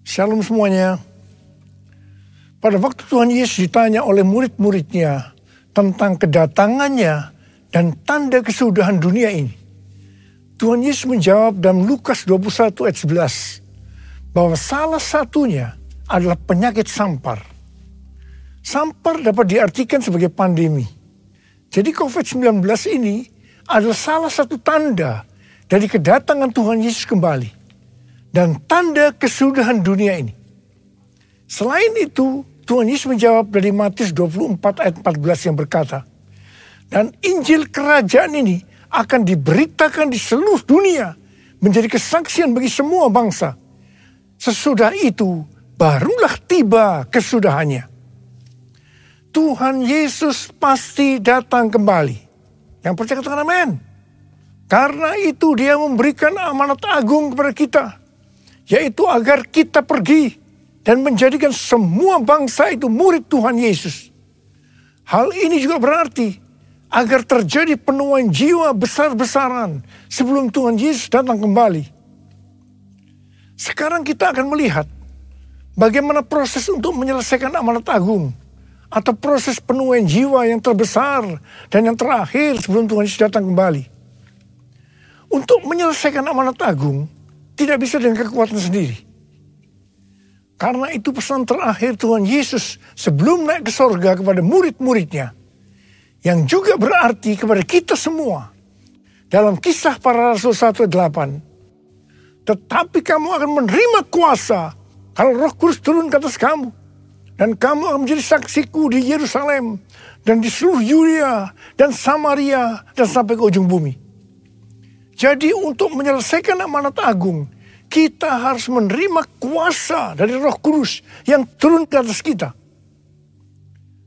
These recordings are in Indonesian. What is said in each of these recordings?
Shalom semuanya. Pada waktu Tuhan Yesus ditanya oleh murid-muridnya tentang kedatangannya dan tanda kesudahan dunia ini. Tuhan Yesus menjawab dalam Lukas 21 ayat 11 bahwa salah satunya adalah penyakit sampar. Sampar dapat diartikan sebagai pandemi. Jadi COVID-19 ini adalah salah satu tanda dari kedatangan Tuhan Yesus kembali. Dan tanda kesudahan dunia ini. Selain itu, Tuhan Yesus menjawab dari Matius 24 ayat 14 yang berkata, Dan Injil kerajaan ini akan diberitakan di seluruh dunia menjadi kesaksian bagi semua bangsa. Sesudah itu barulah tiba kesudahannya. Tuhan Yesus pasti datang kembali. Yang percaya katakan amin. Karena itu dia memberikan amanat agung kepada kita. Yaitu agar kita pergi dan menjadikan semua bangsa itu murid Tuhan Yesus. Hal ini juga berarti agar terjadi penuhan jiwa besar-besaran sebelum Tuhan Yesus datang kembali. Sekarang kita akan melihat bagaimana proses untuk menyelesaikan amanat agung atau proses penuhan jiwa yang terbesar dan yang terakhir sebelum Tuhan Yesus datang kembali. Untuk menyelesaikan amanat agung tidak bisa dengan kekuatan sendiri karena itu pesan terakhir Tuhan Yesus sebelum naik ke sorga kepada murid-muridnya. Yang juga berarti kepada kita semua. Dalam kisah para rasul 1 8. Tetapi kamu akan menerima kuasa kalau roh kudus turun ke atas kamu. Dan kamu akan menjadi saksiku di Yerusalem. Dan di seluruh Yudea dan Samaria dan sampai ke ujung bumi. Jadi untuk menyelesaikan amanat agung kita harus menerima kuasa dari Roh Kudus yang turun ke atas kita.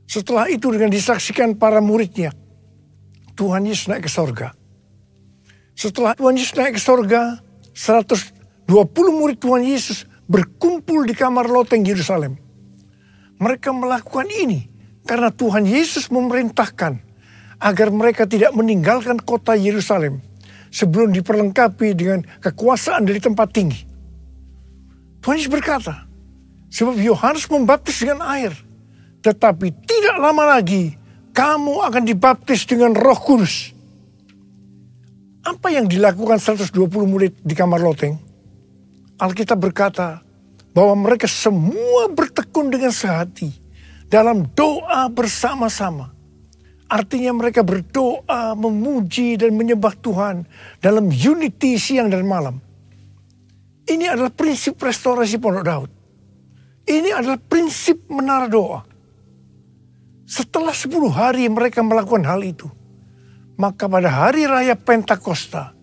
Setelah itu dengan disaksikan para muridnya, Tuhan Yesus naik ke sorga. Setelah Tuhan Yesus naik ke sorga, 120 murid Tuhan Yesus berkumpul di kamar loteng Yerusalem. Mereka melakukan ini karena Tuhan Yesus memerintahkan agar mereka tidak meninggalkan kota Yerusalem sebelum diperlengkapi dengan kekuasaan dari tempat tinggi. Tuhan Yesus berkata, sebab Yohanes membaptis dengan air, tetapi tidak lama lagi kamu akan dibaptis dengan roh kudus. Apa yang dilakukan 120 murid di kamar loteng? Alkitab berkata bahwa mereka semua bertekun dengan sehati dalam doa bersama-sama Artinya mereka berdoa, memuji dan menyembah Tuhan dalam unity siang dan malam. Ini adalah prinsip restorasi Pondok Daud. Ini adalah prinsip menara doa. Setelah 10 hari mereka melakukan hal itu. Maka pada hari raya Pentakosta,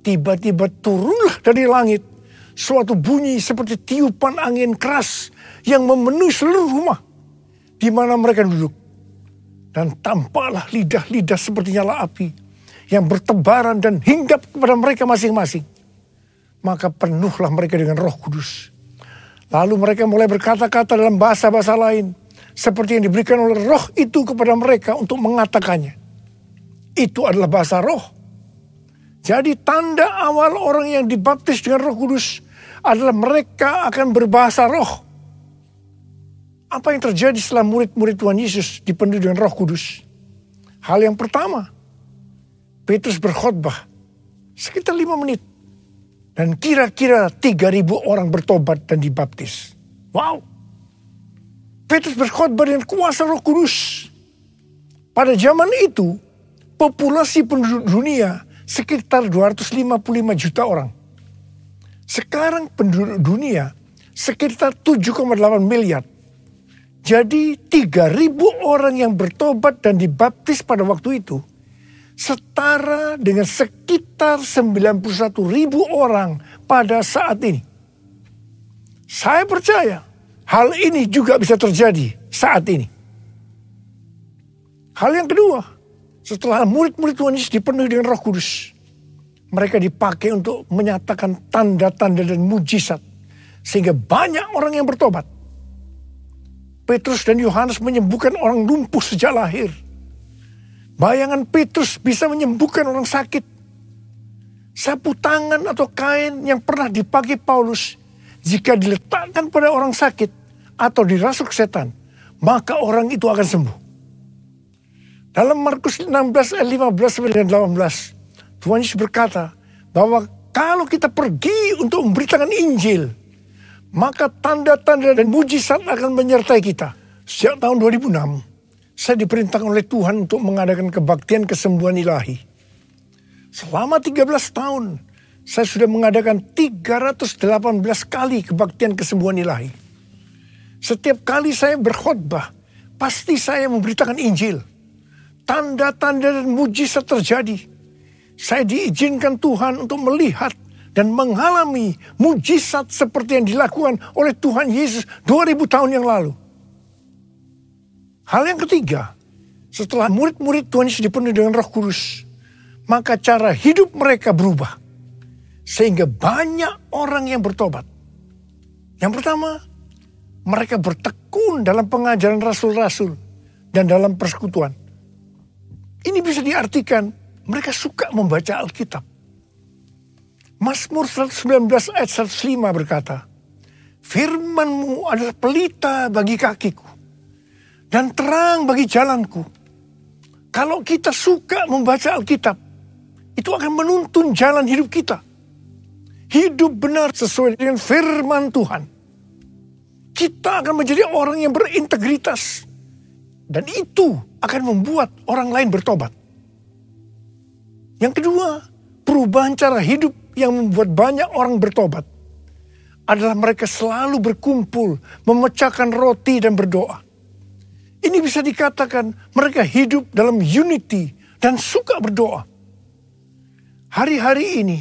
tiba-tiba turunlah dari langit suatu bunyi seperti tiupan angin keras yang memenuhi seluruh rumah di mana mereka duduk dan tampaklah lidah-lidah seperti nyala api yang bertebaran dan hinggap kepada mereka masing-masing. Maka penuhlah mereka dengan roh kudus. Lalu mereka mulai berkata-kata dalam bahasa-bahasa lain. Seperti yang diberikan oleh roh itu kepada mereka untuk mengatakannya. Itu adalah bahasa roh. Jadi tanda awal orang yang dibaptis dengan roh kudus adalah mereka akan berbahasa roh. Apa yang terjadi setelah murid-murid Tuhan Yesus dipenuhi dengan roh kudus? Hal yang pertama, Petrus berkhotbah sekitar lima menit. Dan kira-kira tiga ribu orang bertobat dan dibaptis. Wow. Petrus berkhotbah dengan kuasa roh kudus. Pada zaman itu, populasi penduduk dunia sekitar 255 juta orang. Sekarang penduduk dunia sekitar 7,8 miliar. Jadi 3000 orang yang bertobat dan dibaptis pada waktu itu setara dengan sekitar 91 ribu orang pada saat ini. Saya percaya hal ini juga bisa terjadi saat ini. Hal yang kedua, setelah murid-murid Tuhan Yesus dipenuhi dengan roh kudus. Mereka dipakai untuk menyatakan tanda-tanda dan mujizat. Sehingga banyak orang yang bertobat. Petrus dan Yohanes menyembuhkan orang lumpuh sejak lahir. Bayangan Petrus bisa menyembuhkan orang sakit. Sapu tangan atau kain yang pernah dipakai Paulus jika diletakkan pada orang sakit atau dirasuk setan, maka orang itu akan sembuh. Dalam Markus 16 ayat 15 dan 18, Tuhan Yesus berkata bahwa kalau kita pergi untuk memberitakan Injil, maka tanda-tanda dan mujizat akan menyertai kita. Sejak tahun 2006, saya diperintahkan oleh Tuhan untuk mengadakan kebaktian kesembuhan ilahi. Selama 13 tahun, saya sudah mengadakan 318 kali kebaktian kesembuhan ilahi. Setiap kali saya berkhutbah, pasti saya memberitakan Injil. Tanda-tanda dan mujizat terjadi saya diizinkan Tuhan untuk melihat dan mengalami mujizat seperti yang dilakukan oleh Tuhan Yesus 2000 tahun yang lalu. Hal yang ketiga, setelah murid-murid Tuhan Yesus dipenuhi dengan roh kudus, maka cara hidup mereka berubah. Sehingga banyak orang yang bertobat. Yang pertama, mereka bertekun dalam pengajaran rasul-rasul dan dalam persekutuan. Ini bisa diartikan mereka suka membaca Alkitab. Mazmur 119 ayat 105 berkata, Firmanmu adalah pelita bagi kakiku dan terang bagi jalanku. Kalau kita suka membaca Alkitab, itu akan menuntun jalan hidup kita. Hidup benar sesuai dengan firman Tuhan. Kita akan menjadi orang yang berintegritas. Dan itu akan membuat orang lain bertobat. Yang kedua, perubahan cara hidup yang membuat banyak orang bertobat adalah mereka selalu berkumpul, memecahkan roti dan berdoa. Ini bisa dikatakan mereka hidup dalam unity dan suka berdoa. Hari-hari ini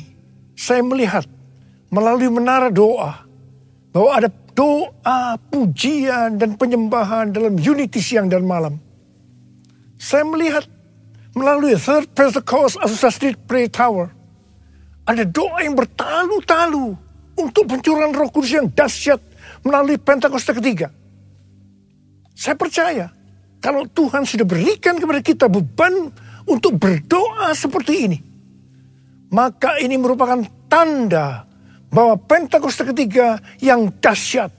saya melihat melalui menara doa bahwa ada doa, pujian, dan penyembahan dalam unity siang dan malam. Saya melihat melalui Third Pentecost Azusa Street Prayer Tower. Ada doa yang bertalu-talu untuk pencurahan roh kudus yang dahsyat melalui Pentakosta ketiga. Saya percaya kalau Tuhan sudah berikan kepada kita beban untuk berdoa seperti ini. Maka ini merupakan tanda bahwa Pentakosta ketiga yang dahsyat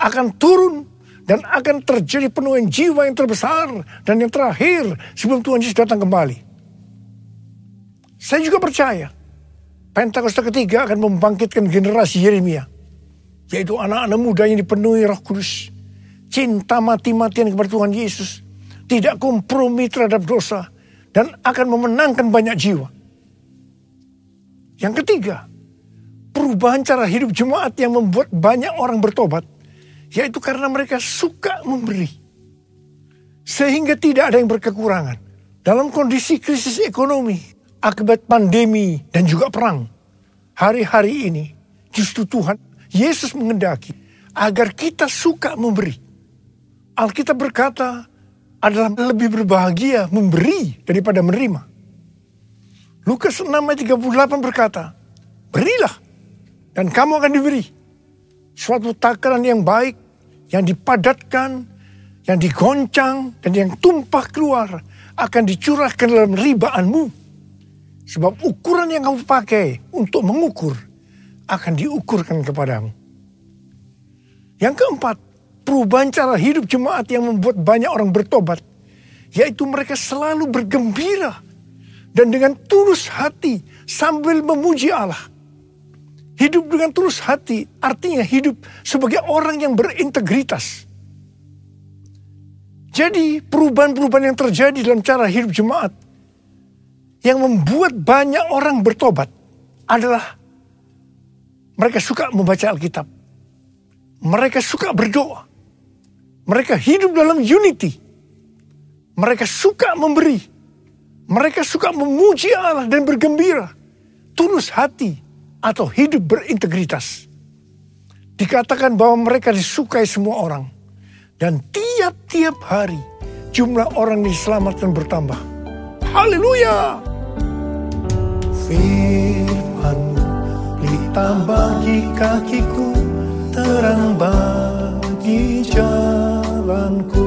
akan turun dan akan terjadi penuhan jiwa yang terbesar dan yang terakhir sebelum Tuhan Yesus datang kembali. Saya juga percaya Pentakosta ketiga akan membangkitkan generasi Yeremia. Yaitu anak-anak muda yang dipenuhi roh kudus. Cinta mati-matian kepada Tuhan Yesus. Tidak kompromi terhadap dosa. Dan akan memenangkan banyak jiwa. Yang ketiga, perubahan cara hidup jemaat yang membuat banyak orang bertobat yaitu karena mereka suka memberi. Sehingga tidak ada yang berkekurangan. Dalam kondisi krisis ekonomi, akibat pandemi dan juga perang. Hari-hari ini justru Tuhan, Yesus mengendaki agar kita suka memberi. Alkitab berkata adalah lebih berbahagia memberi daripada menerima. Lukas 6 ayat 38 berkata, Berilah dan kamu akan diberi suatu takaran yang baik, yang dipadatkan, yang digoncang, dan yang tumpah keluar akan dicurahkan dalam ribaanmu. Sebab ukuran yang kamu pakai untuk mengukur akan diukurkan kepadamu. Yang keempat, perubahan cara hidup jemaat yang membuat banyak orang bertobat. Yaitu mereka selalu bergembira dan dengan tulus hati sambil memuji Allah. Hidup dengan tulus hati artinya hidup sebagai orang yang berintegritas. Jadi perubahan-perubahan yang terjadi dalam cara hidup jemaat yang membuat banyak orang bertobat adalah mereka suka membaca Alkitab. Mereka suka berdoa. Mereka hidup dalam unity. Mereka suka memberi. Mereka suka memuji Allah dan bergembira. Tulus hati atau hidup berintegritas. Dikatakan bahwa mereka disukai semua orang. Dan tiap-tiap hari jumlah orang diselamatkan bertambah. Haleluya! Firman pelita bagi kakiku, terang bagi jalanku.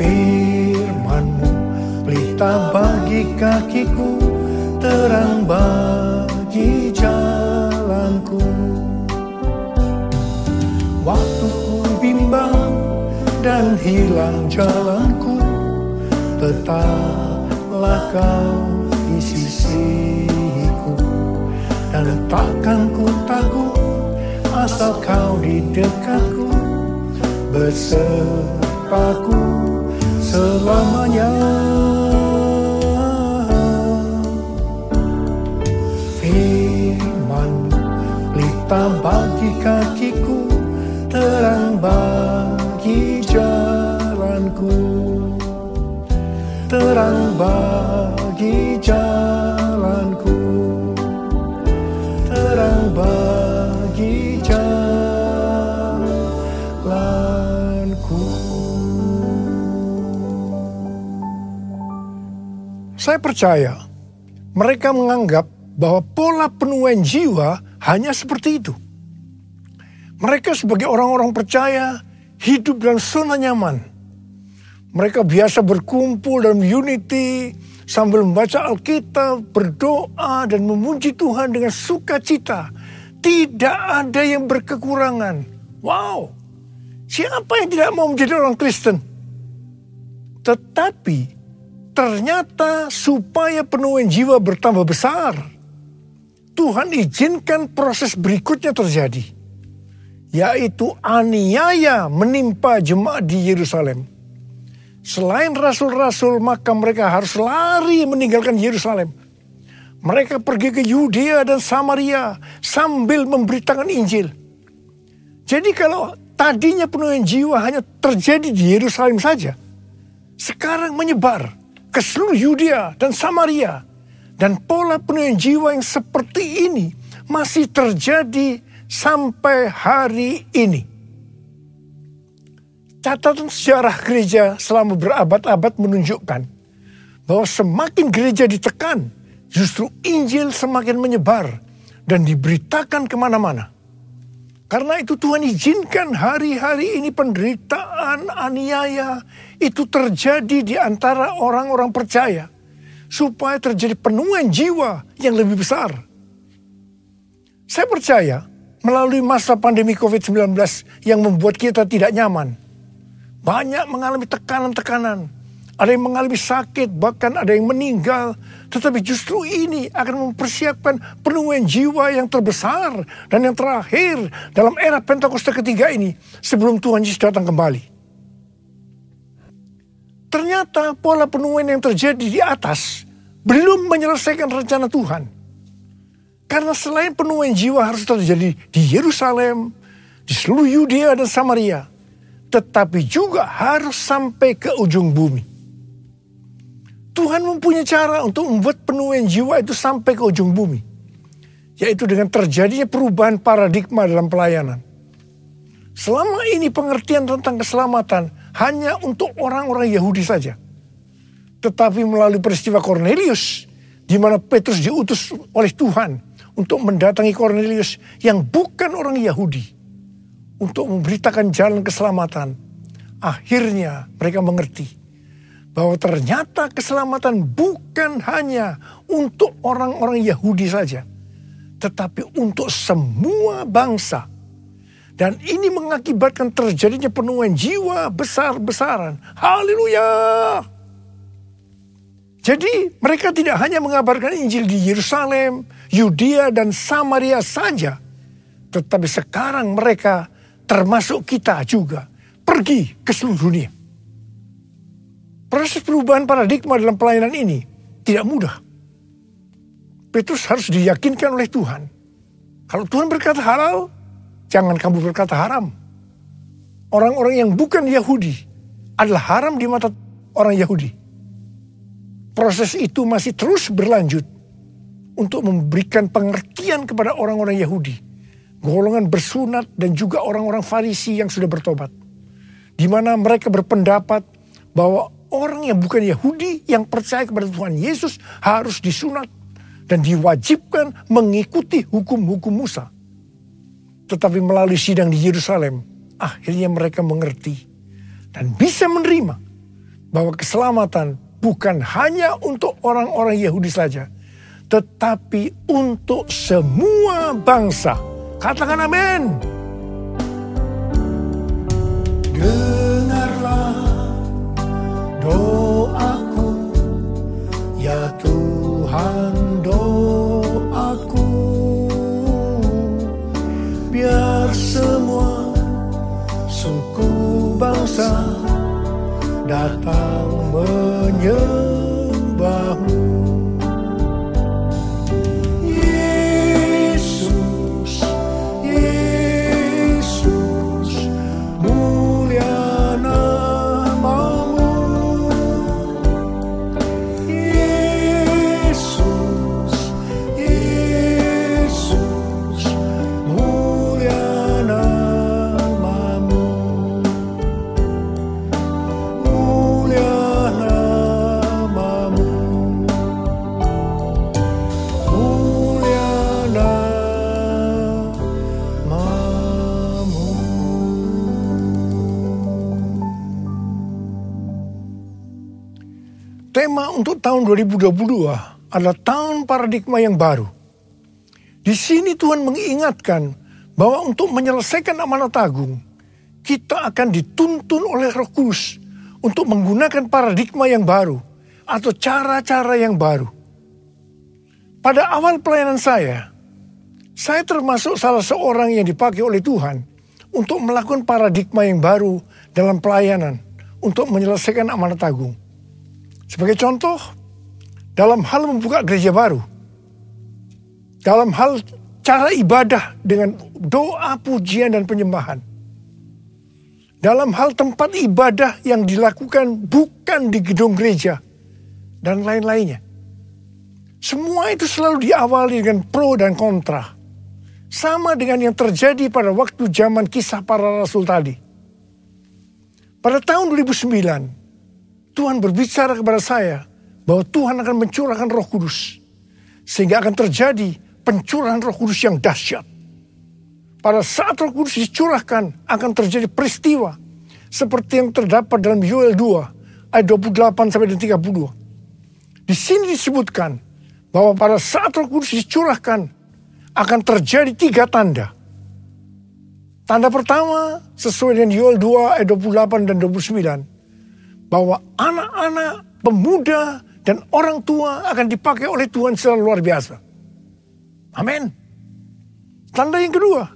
Firmanmu pelita bagi kakiku, terang bagi jalan jalanku Waktu ku bimbang dan hilang jalanku Tetaplah kau di sisiku Dan takkan ku takut asal kau di dekatku Besertaku selamanya Mata bagi kakiku, terang bagi jalanku. Terang bagi jalanku. Terang bagi jalanku. Saya percaya mereka menganggap bahwa pola penuhan jiwa hanya seperti itu. Mereka sebagai orang-orang percaya hidup dalam zona nyaman. Mereka biasa berkumpul dalam unity sambil membaca Alkitab, berdoa dan memuji Tuhan dengan sukacita. Tidak ada yang berkekurangan. Wow, siapa yang tidak mau menjadi orang Kristen? Tetapi ternyata supaya penuhan jiwa bertambah besar, Tuhan izinkan proses berikutnya terjadi. Yaitu aniaya menimpa jemaat di Yerusalem. Selain rasul-rasul maka mereka harus lari meninggalkan Yerusalem. Mereka pergi ke Yudea dan Samaria sambil memberitakan Injil. Jadi kalau tadinya penuhan jiwa hanya terjadi di Yerusalem saja. Sekarang menyebar ke seluruh Yudea dan Samaria dan pola penuh jiwa yang seperti ini masih terjadi sampai hari ini. Catatan sejarah gereja selama berabad-abad menunjukkan bahwa semakin gereja ditekan, justru Injil semakin menyebar dan diberitakan ke mana-mana. Karena itu Tuhan izinkan hari-hari ini penderitaan, aniaya itu terjadi di antara orang-orang percaya supaya terjadi penuhan jiwa yang lebih besar. Saya percaya melalui masa pandemi COVID-19 yang membuat kita tidak nyaman. Banyak mengalami tekanan-tekanan. Ada yang mengalami sakit, bahkan ada yang meninggal. Tetapi justru ini akan mempersiapkan penuhan jiwa yang terbesar dan yang terakhir dalam era Pentakosta ketiga ini sebelum Tuhan Yesus datang kembali. Ternyata pola penuhan yang terjadi di atas belum menyelesaikan rencana Tuhan. Karena selain penuhan jiwa harus terjadi di Yerusalem, di seluruh Yudea dan Samaria, tetapi juga harus sampai ke ujung bumi. Tuhan mempunyai cara untuk membuat penuhan jiwa itu sampai ke ujung bumi, yaitu dengan terjadinya perubahan paradigma dalam pelayanan. Selama ini pengertian tentang keselamatan hanya untuk orang-orang Yahudi saja. Tetapi melalui peristiwa Cornelius, di mana Petrus diutus oleh Tuhan untuk mendatangi Cornelius yang bukan orang Yahudi, untuk memberitakan jalan keselamatan. Akhirnya mereka mengerti bahwa ternyata keselamatan bukan hanya untuk orang-orang Yahudi saja, tetapi untuk semua bangsa dan ini mengakibatkan terjadinya penuhan jiwa besar-besaran. Haleluya! Jadi mereka tidak hanya mengabarkan Injil di Yerusalem, Yudea dan Samaria saja. Tetapi sekarang mereka termasuk kita juga pergi ke seluruh dunia. Proses perubahan paradigma dalam pelayanan ini tidak mudah. Petrus harus diyakinkan oleh Tuhan. Kalau Tuhan berkata halal, jangan kamu berkata haram. Orang-orang yang bukan Yahudi adalah haram di mata orang Yahudi. Proses itu masih terus berlanjut untuk memberikan pengertian kepada orang-orang Yahudi, golongan bersunat dan juga orang-orang Farisi yang sudah bertobat. Di mana mereka berpendapat bahwa orang yang bukan Yahudi yang percaya kepada Tuhan Yesus harus disunat dan diwajibkan mengikuti hukum-hukum Musa. Tetapi melalui sidang di Yerusalem, akhirnya mereka mengerti dan bisa menerima bahwa keselamatan bukan hanya untuk orang-orang Yahudi saja, tetapi untuk semua bangsa. Katakan amin. Tahun 2022 adalah tahun paradigma yang baru. Di sini Tuhan mengingatkan bahwa untuk menyelesaikan amanat agung, kita akan dituntun oleh Roh Kudus untuk menggunakan paradigma yang baru atau cara-cara yang baru. Pada awal pelayanan saya, saya termasuk salah seorang yang dipakai oleh Tuhan untuk melakukan paradigma yang baru dalam pelayanan untuk menyelesaikan amanat agung. Sebagai contoh, dalam hal membuka gereja baru, dalam hal cara ibadah dengan doa, pujian, dan penyembahan, dalam hal tempat ibadah yang dilakukan bukan di gedung gereja, dan lain-lainnya. Semua itu selalu diawali dengan pro dan kontra. Sama dengan yang terjadi pada waktu zaman kisah para rasul tadi. Pada tahun 2009, Tuhan berbicara kepada saya bahwa Tuhan akan mencurahkan roh kudus. Sehingga akan terjadi pencurahan roh kudus yang dahsyat. Pada saat roh kudus dicurahkan akan terjadi peristiwa. Seperti yang terdapat dalam Yoel 2 ayat 28 sampai 32. Di sini disebutkan bahwa pada saat roh kudus dicurahkan akan terjadi tiga tanda. Tanda pertama sesuai dengan Yoel 2 ayat 28 dan 29 bahwa anak-anak, pemuda, dan orang tua akan dipakai oleh Tuhan secara luar biasa. Amin. Tanda yang kedua,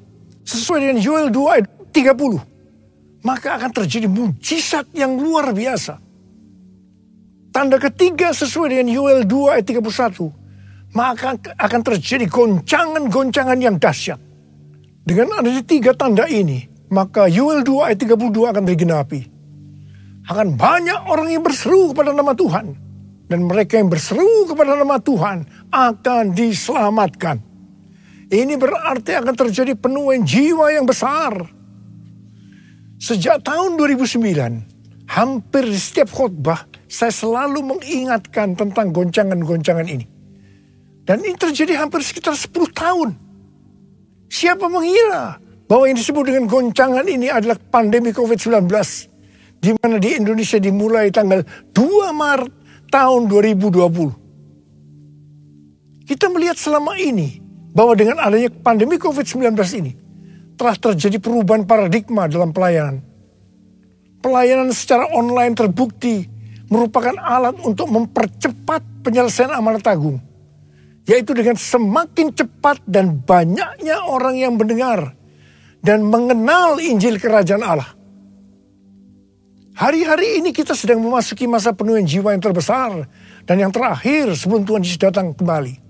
sesuai dengan Yoel 2 ayat 30, maka akan terjadi mujizat yang luar biasa. Tanda ketiga sesuai dengan Yoel 2 ayat 31, maka akan terjadi goncangan-goncangan yang dahsyat. Dengan adanya tiga tanda ini, maka Yoel 2 ayat 32 akan digenapi akan banyak orang yang berseru kepada nama Tuhan. Dan mereka yang berseru kepada nama Tuhan akan diselamatkan. Ini berarti akan terjadi penuhan jiwa yang besar. Sejak tahun 2009, hampir di setiap khotbah, saya selalu mengingatkan tentang goncangan-goncangan ini. Dan ini terjadi hampir sekitar 10 tahun. Siapa mengira bahwa yang disebut dengan goncangan ini adalah pandemi COVID-19 di mana di Indonesia dimulai tanggal 2 Maret tahun 2020. Kita melihat selama ini bahwa dengan adanya pandemi COVID-19 ini telah terjadi perubahan paradigma dalam pelayanan. Pelayanan secara online terbukti merupakan alat untuk mempercepat penyelesaian amanat agung. Yaitu dengan semakin cepat dan banyaknya orang yang mendengar dan mengenal Injil Kerajaan Allah. Hari-hari ini kita sedang memasuki masa penuhan jiwa yang terbesar dan yang terakhir sebelum Tuhan Yesus datang kembali.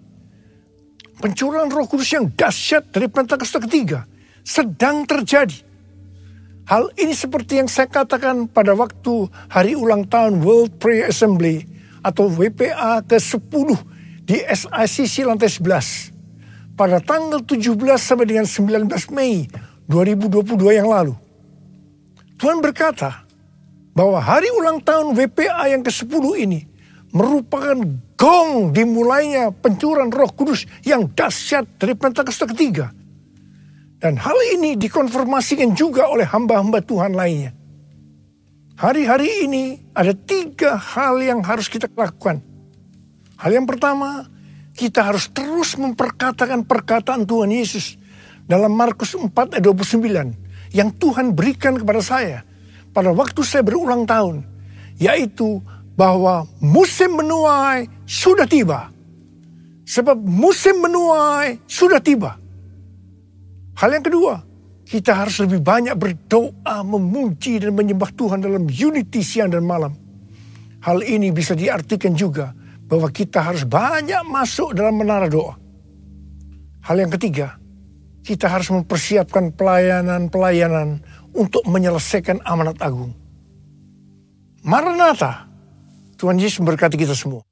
Pencurahan roh kudus yang dahsyat dari Pentakosta ketiga sedang terjadi. Hal ini seperti yang saya katakan pada waktu hari ulang tahun World Prayer Assembly atau WPA ke-10 di SICC lantai 11 pada tanggal 17 sampai dengan 19 Mei 2022 yang lalu. Tuhan berkata, bahwa hari ulang tahun WPA yang ke-10 ini merupakan gong dimulainya pencurian roh kudus yang dahsyat dari Pentakosta ketiga. Dan hal ini dikonfirmasikan juga oleh hamba-hamba Tuhan lainnya. Hari-hari ini ada tiga hal yang harus kita lakukan. Hal yang pertama, kita harus terus memperkatakan perkataan Tuhan Yesus dalam Markus 4 ayat 29 yang Tuhan berikan kepada saya pada waktu saya berulang tahun yaitu bahwa musim menuai sudah tiba. Sebab musim menuai sudah tiba. Hal yang kedua, kita harus lebih banyak berdoa, memuji dan menyembah Tuhan dalam unity siang dan malam. Hal ini bisa diartikan juga bahwa kita harus banyak masuk dalam menara doa. Hal yang ketiga, kita harus mempersiapkan pelayanan-pelayanan untuk menyelesaikan amanat agung. Maranatha, Tuhan Yesus memberkati kita semua.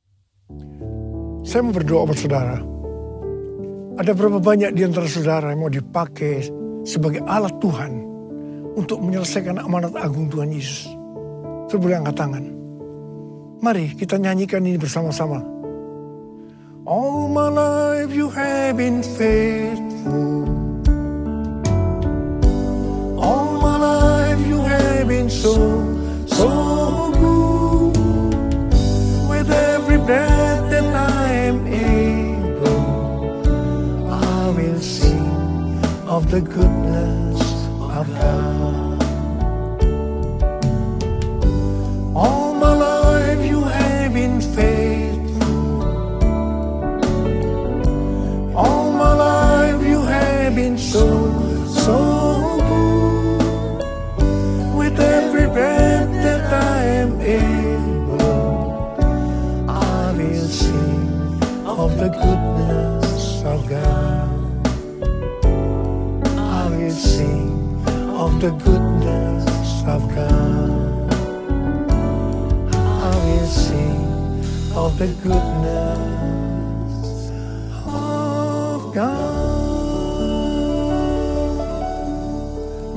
Saya mau berdoa buat saudara. Ada berapa banyak di antara saudara yang mau dipakai sebagai alat Tuhan untuk menyelesaikan amanat agung Tuhan Yesus. Terboleh angkat tangan. Mari kita nyanyikan ini bersama-sama. All my life you have been faithful. So, so good. With every breath that I am able, I will sing of the goodness the goodness of God. I will sing of the goodness of God. I will sing of the goodness of God.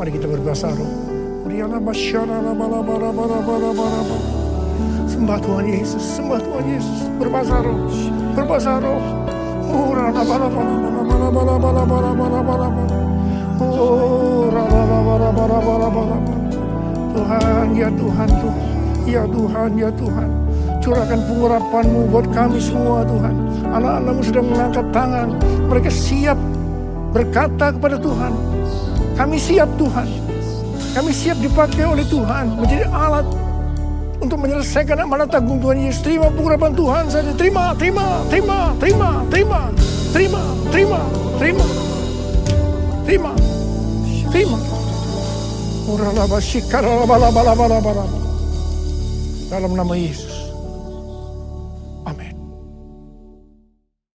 Mari kita berbahasa roh. Uriana basyara la bala bala bala bala bala. Sembah Tuhan Yesus, sembah Tuhan Yesus. Berbahasa roh, roh. Urana bala bala bala bala bala bala bala bala. Oh, bala bala bala bala bala bala. Tuhan, ya Tuhan, Tuhan. Ya Tuhan, ya Tuhan. Curahkan pengurapan-Mu buat kami semua Tuhan. Anak-anakmu sudah mengangkat tangan. Mereka siap berkata kepada Tuhan. Kami siap Tuhan. Kami siap dipakai oleh Tuhan. Menjadi alat untuk menyelesaikan amanat agung Tuhan Yesus. Terima pengurapan Tuhan saja. Terima, terima, terima, terima, terima, terima, terima, terima, terima, terima. Dalam nama Yesus.